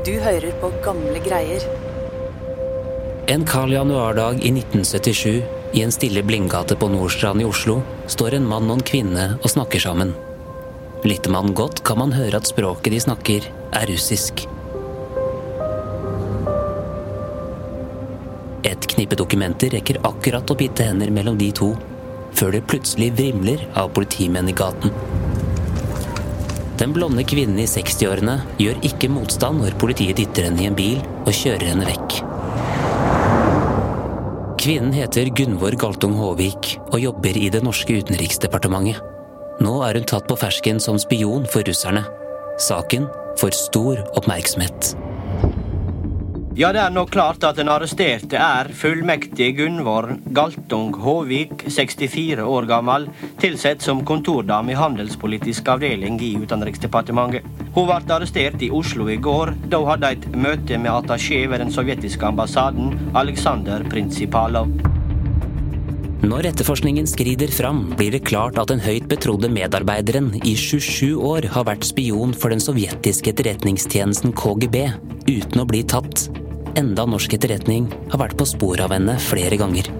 Du hører på gamle greier. En kald januardag i 1977, i en stille blindgate på Nordstrand i Oslo, står en mann og en kvinne og snakker sammen. Lytter man godt, kan man høre at språket de snakker, er russisk. Et knippe dokumenter rekker akkurat å bite hender mellom de to, før det plutselig vrimler av politimenn i gaten. Den blonde kvinnen i 60-årene gjør ikke motstand når politiet dytter henne i en bil og kjører henne vekk. Kvinnen heter Gunvor Galtung Håvik og jobber i det norske utenriksdepartementet. Nå er hun tatt på fersken som spion for russerne. Saken får stor oppmerksomhet. Ja, det er nå klart at den arresterte er fullmektig Gunvor Galtung Håvik, 64 år gammel, tilsett som kontordame i Handelspolitisk avdeling i Utenriksdepartementet. Hun ble arrestert i Oslo i går, da hun hadde et møte med attaché ved den sovjetiske ambassaden, Aleksandr Prinsipalov. Når etterforskningen skrider fram, blir det klart at den høyt betrodde medarbeideren i 27 år har vært spion for den sovjetiske etterretningstjenesten KGB uten å bli tatt. Enda norsk etterretning har vært på sporet av henne flere ganger.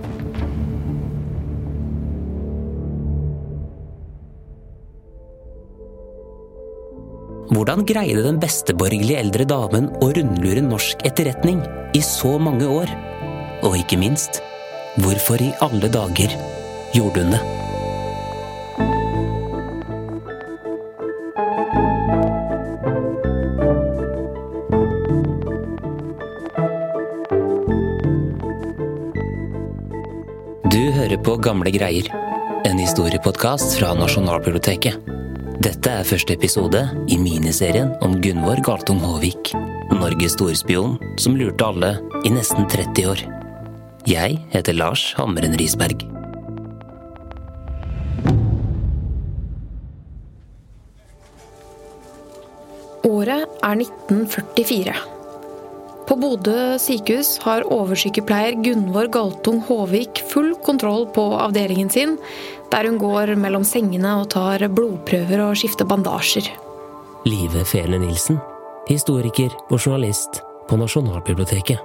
Hvordan greide den besteborgerlige eldre damen å rundlure norsk etterretning i så mange år? Og ikke minst, hvorfor i alle dager gjorde hun det? Hører på Gamle greier, en historiepodkast fra Nasjonalbiblioteket. Dette er første episode i miniserien om Gunvor Galtung Håvik, Norges storspion som lurte alle i nesten 30 år. Jeg heter Lars Hamren Risberg. Året er 1944. På Bodø sykehus har oversykepleier Gunvor Galtung Håvik full kontroll på avdelingen sin, der hun går mellom sengene og tar blodprøver og skifter bandasjer. Live Fele Nilsen, historiker og journalist på Nasjonalbiblioteket.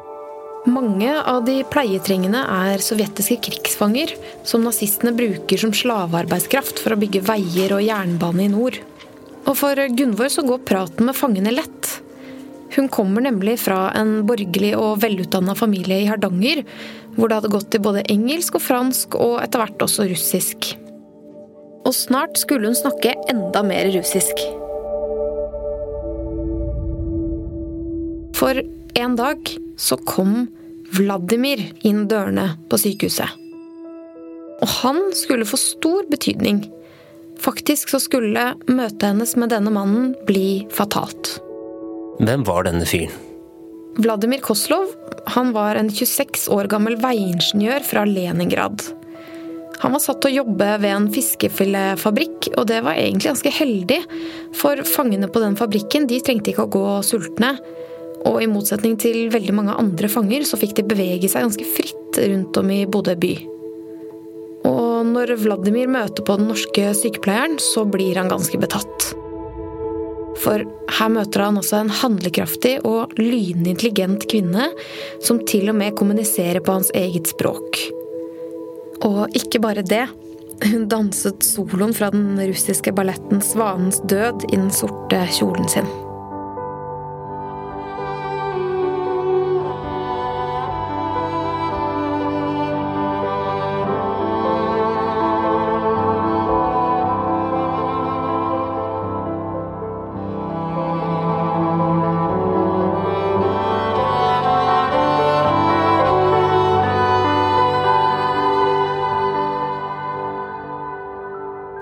Mange av de pleietrengende er sovjetiske krigsfanger som nazistene bruker som slavearbeidskraft for å bygge veier og jernbane i nord. Og for Gunvor så går praten med fangene lett. Hun kommer nemlig fra en borgerlig og velutdanna familie i Hardanger, hvor det hadde gått i både engelsk og fransk og etter hvert også russisk. Og snart skulle hun snakke enda mer russisk. For en dag så kom Vladimir inn dørene på sykehuset. Og han skulle få stor betydning. Faktisk så skulle møtet hennes med denne mannen bli fatalt. Hvem var denne fyren? Vladimir Koslov han var en 26 år gammel veiingeniør fra Leningrad. Han var satt til å jobbe ved en fiskefiletfabrikk, og det var egentlig ganske heldig, for fangene på den fabrikken de trengte ikke å gå sultne. Og i motsetning til veldig mange andre fanger, så fikk de bevege seg ganske fritt rundt om i Bodø by. Og når Vladimir møter på den norske sykepleieren, så blir han ganske betatt. For her møter han også en handlekraftig og lynintelligent kvinne, som til og med kommuniserer på hans eget språk. Og ikke bare det. Hun danset soloen fra den russiske balletten Svanens død i den sorte kjolen sin.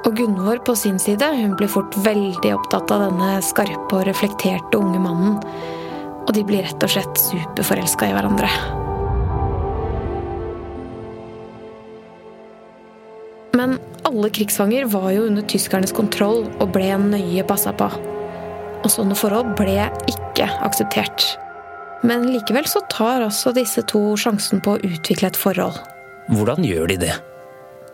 Og Gunvor på sin side hun blir fort veldig opptatt av denne skarpe og reflekterte unge mannen. Og de blir rett og slett superforelska i hverandre. Men alle krigsfanger var jo under tyskernes kontroll og ble nøye passa på. Og sånne forhold ble ikke akseptert. Men likevel så tar altså disse to sjansen på å utvikle et forhold. Hvordan gjør de det?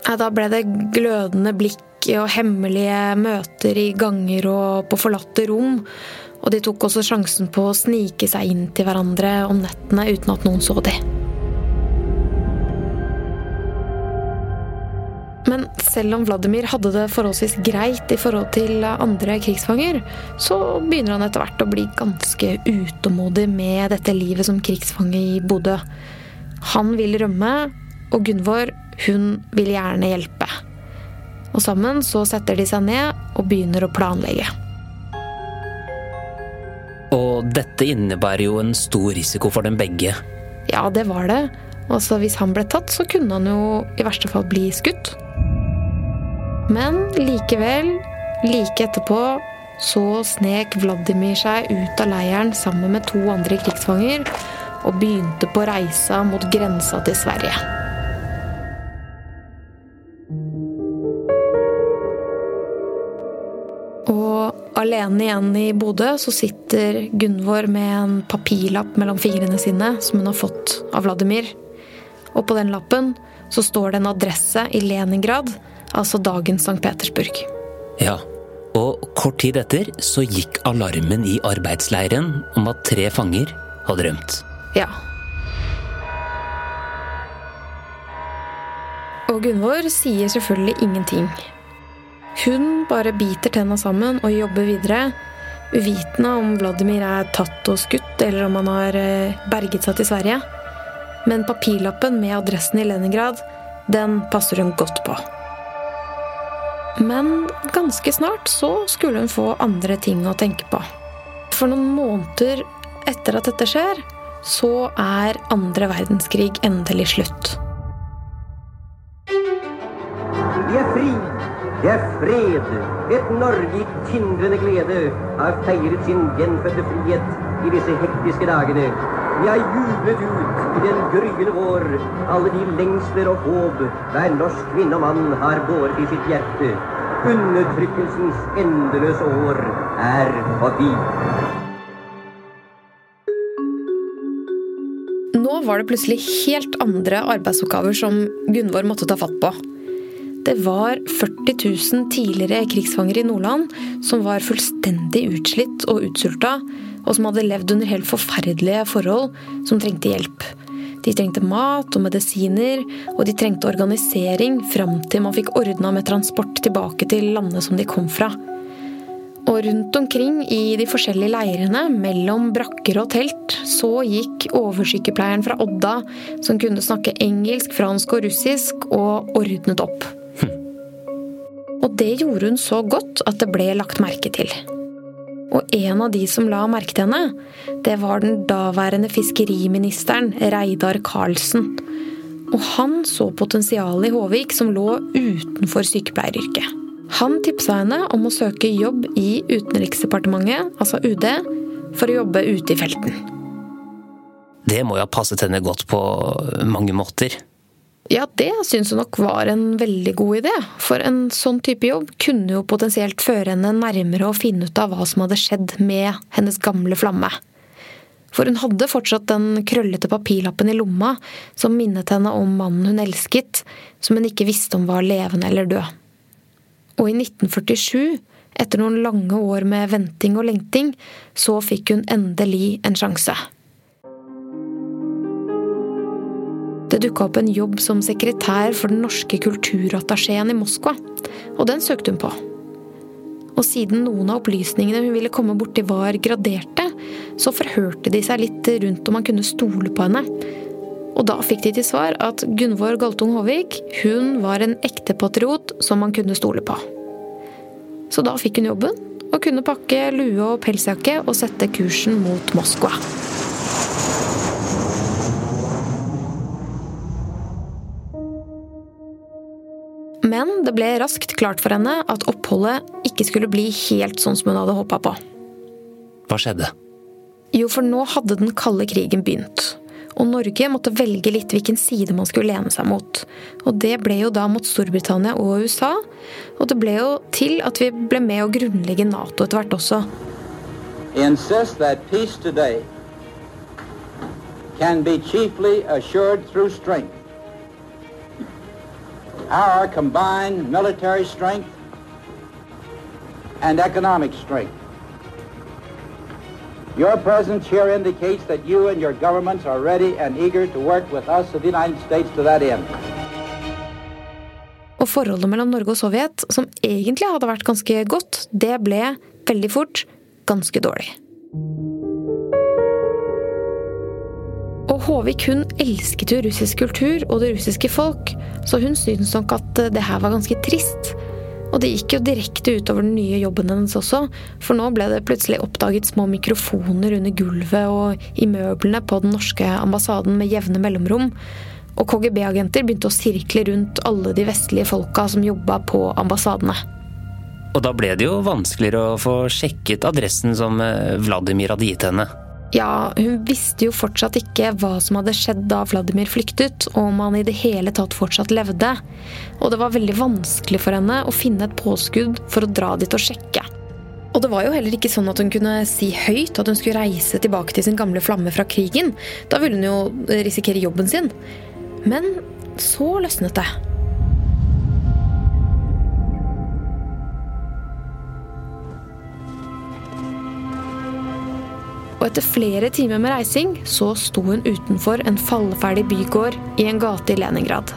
Ja, da ble det glødende blikk og hemmelige møter i ganger og på forlatte rom. Og de tok også sjansen på å snike seg inn til hverandre om nettene uten at noen så de. Men selv om Vladimir hadde det forholdsvis greit i forhold til andre krigsfanger, så begynner han etter hvert å bli ganske utålmodig med dette livet som krigsfange i Bodø. Han vil rømme, og Gunvor, hun vil gjerne hjelpe. Og sammen så setter de seg ned og begynner å planlegge. Og dette innebærer jo en stor risiko for dem begge. Ja, det var det. Altså, Hvis han ble tatt, så kunne han jo i verste fall bli skutt. Men likevel, like etterpå, så snek Vladimir seg ut av leiren sammen med to andre krigsfanger og begynte på reisa mot grensa til Sverige. Alene igjen i Bodø så sitter Gunvor med en papirlapp mellom fingrene sine som hun har fått av Vladimir. Og på den lappen så står det en adresse i Leningrad, altså dagens St. Petersburg. Ja, og kort tid etter så gikk alarmen i arbeidsleiren om at tre fanger hadde rømt. Ja. Og Gunvor sier selvfølgelig ingenting. Hun bare biter tenna sammen og jobber videre, uvitende om Vladimir er tatt og skutt, eller om han har eh, berget seg til Sverige. Men papirlappen med adressen i Leningrad, den passer hun godt på. Men ganske snart så skulle hun få andre ting å tenke på. For noen måneder etter at dette skjer, så er andre verdenskrig endelig slutt. Vi er fri, det er fred. Et Norge i tindrende glede har feiret sin gjenfødte frihet i disse hektiske dagene. Vi har jublet ut i den gryende vår alle de lengsler og håp hver norsk kvinne og mann har båret i sitt hjerte. Undertrykkelsens endeløse år er forbi. Nå var det plutselig helt andre arbeidsoppgaver som Gunvor måtte ta fatt på. Det var 40 000 tidligere krigsfanger i Nordland som var fullstendig utslitt og utsulta, og som hadde levd under helt forferdelige forhold, som trengte hjelp. De trengte mat og medisiner, og de trengte organisering fram til man fikk ordna med transport tilbake til landet som de kom fra. Og rundt omkring i de forskjellige leirene, mellom brakker og telt, så gikk oversykepleieren fra Odda, som kunne snakke engelsk, fransk og russisk, og ordnet opp. Og det gjorde hun så godt at det ble lagt merke til. Og en av de som la merke til henne, det var den daværende fiskeriministeren Reidar Karlsen. Og han så potensialet i Håvik som lå utenfor sykepleieryrket. Han tipsa henne om å søke jobb i Utenriksdepartementet, altså UD, for å jobbe ute i felten. Det må jo ha passet henne godt på mange måter. Ja, det syns hun nok var en veldig god idé. For en sånn type jobb kunne jo potensielt føre henne nærmere å finne ut av hva som hadde skjedd med hennes gamle flamme. For hun hadde fortsatt den krøllete papirlappen i lomma som minnet henne om mannen hun elsket, som hun ikke visste om var levende eller død. Og i 1947, etter noen lange år med venting og lengting, så fikk hun endelig en sjanse. Det dukka opp en jobb som sekretær for den norske kulturattachéen i Moskva, og den søkte hun på. Og siden noen av opplysningene hun ville komme borti var graderte, så forhørte de seg litt rundt om han kunne stole på henne. Og da fikk de til svar at Gunvor Galtung Håvik hun var en ekte patriot som man kunne stole på. Så da fikk hun jobben, og kunne pakke lue og pelsjakke og sette kursen mot Moskva. Men det ble raskt klart for henne at oppholdet ikke skulle bli helt sånn som hun hadde håpa på. Hva skjedde? Jo, for nå hadde den kalde krigen begynt. Og Norge måtte velge litt hvilken side man skulle lene seg mot. Og det ble jo da mot Storbritannia og USA. Og det ble jo til at vi ble med å grunnlegge Nato etter hvert også. insist that peace today can be chiefly assured through strength. Our combined military strength and economic strength. Your presence here indicates that you and your governments are ready and eager to work with us of the United States to that end. Og forholdet mellom Norge og Sovjet, som egentlig hadde vært ganske godt, det ble veldig fort ganske dårlig. Håvik hun elsket jo russisk kultur og det russiske folk, så hun syntes nok at det her var ganske trist. Og det gikk jo direkte utover den nye jobben hennes også, for nå ble det plutselig oppdaget små mikrofoner under gulvet og i møblene på den norske ambassaden med jevne mellomrom. Og KGB-agenter begynte å sirkle rundt alle de vestlige folka som jobba på ambassadene. Og da ble det jo vanskeligere å få sjekket adressen som eh, Vladimir hadde gitt henne. Ja, hun visste jo fortsatt ikke hva som hadde skjedd da Vladimir flyktet, og om han i det hele tatt fortsatt levde. Og det var veldig vanskelig for henne å finne et påskudd for å dra dit og sjekke. Og det var jo heller ikke sånn at hun kunne si høyt at hun skulle reise tilbake til sin gamle flamme fra krigen. Da ville hun jo risikere jobben sin. Men så løsnet det. Og etter flere timer med reising så sto hun utenfor en falleferdig bygård i en gate i Leningrad.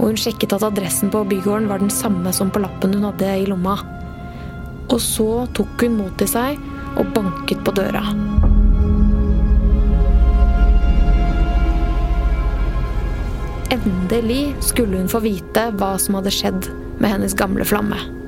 Og hun sjekket at adressen på bygården var den samme som på lappen hun hadde i lomma. Og så tok hun mot til seg og banket på døra. Endelig skulle hun få vite hva som hadde skjedd med hennes gamle flamme.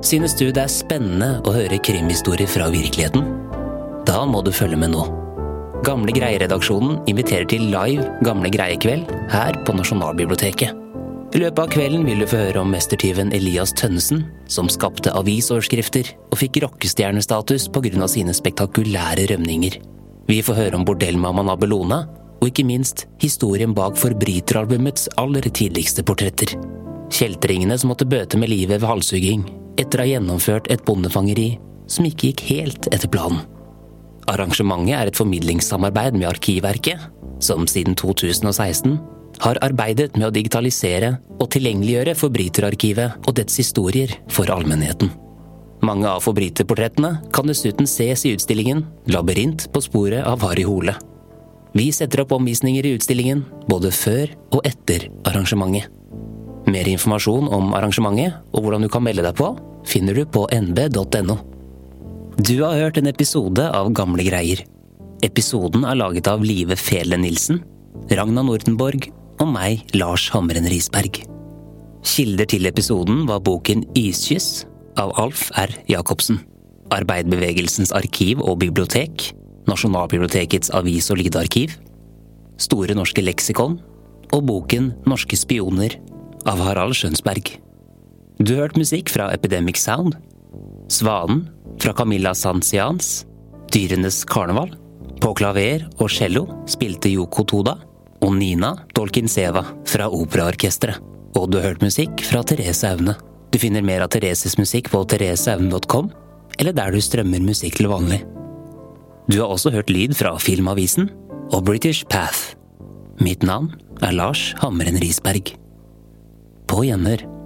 Synes du det er spennende å høre krimhistorier fra virkeligheten? Da må du følge med nå. Gamle Greie-redaksjonen inviterer til live Gamle Greie-kveld her på Nasjonalbiblioteket. I løpet av kvelden vil du få høre om mestertyven Elias Tønnesen, som skapte avisoverskrifter og fikk rockestjernestatus pga. sine spektakulære rømninger. Vi får høre om bordellmammaen Abelona, og ikke minst historien bak forbryteralbumets aller tidligste portretter. Kjeltringene som måtte bøte med livet ved halshugging etter å ha gjennomført et bondefangeri som ikke gikk helt etter planen. Arrangementet er et formidlingssamarbeid med Arkivverket, som siden 2016 har arbeidet med å digitalisere og tilgjengeliggjøre Forbryterarkivet og dets historier for allmennheten. Mange av forbryterportrettene kan dessuten ses i utstillingen Labyrint på sporet av Harry Hole. Vi setter opp omvisninger i utstillingen både før og etter arrangementet. Mer informasjon om arrangementet og hvordan du kan melde deg på, finner du på nb.no. Du har hørt en episode av Gamle greier. Episoden er laget av Live Fele Nilsen, Ragna Nordenborg og meg, Lars Hamren Risberg. Kilder til episoden var boken Iskyss av Alf R. Jacobsen. Arbeiderbevegelsens arkiv og bibliotek, Nasjonalbibliotekets avis- og lydarkiv, Store norske leksikon og boken Norske spioner av Harald Skjønsberg. Du har hørt musikk fra Epidemic Sound, Svanen fra Camilla Sanzians, Dyrenes karneval. På klaver og cello spilte Yoko Toda og Nina Dolkinseva fra Operaorkesteret. Og du har hørt musikk fra Therese Aune. Du finner mer av Thereses musikk på thereseaune.com, eller der du strømmer musikk til vanlig. Du har også hørt lyd fra Filmavisen og British Path. Mitt navn er Lars Hammeren Risberg. På gjenhør.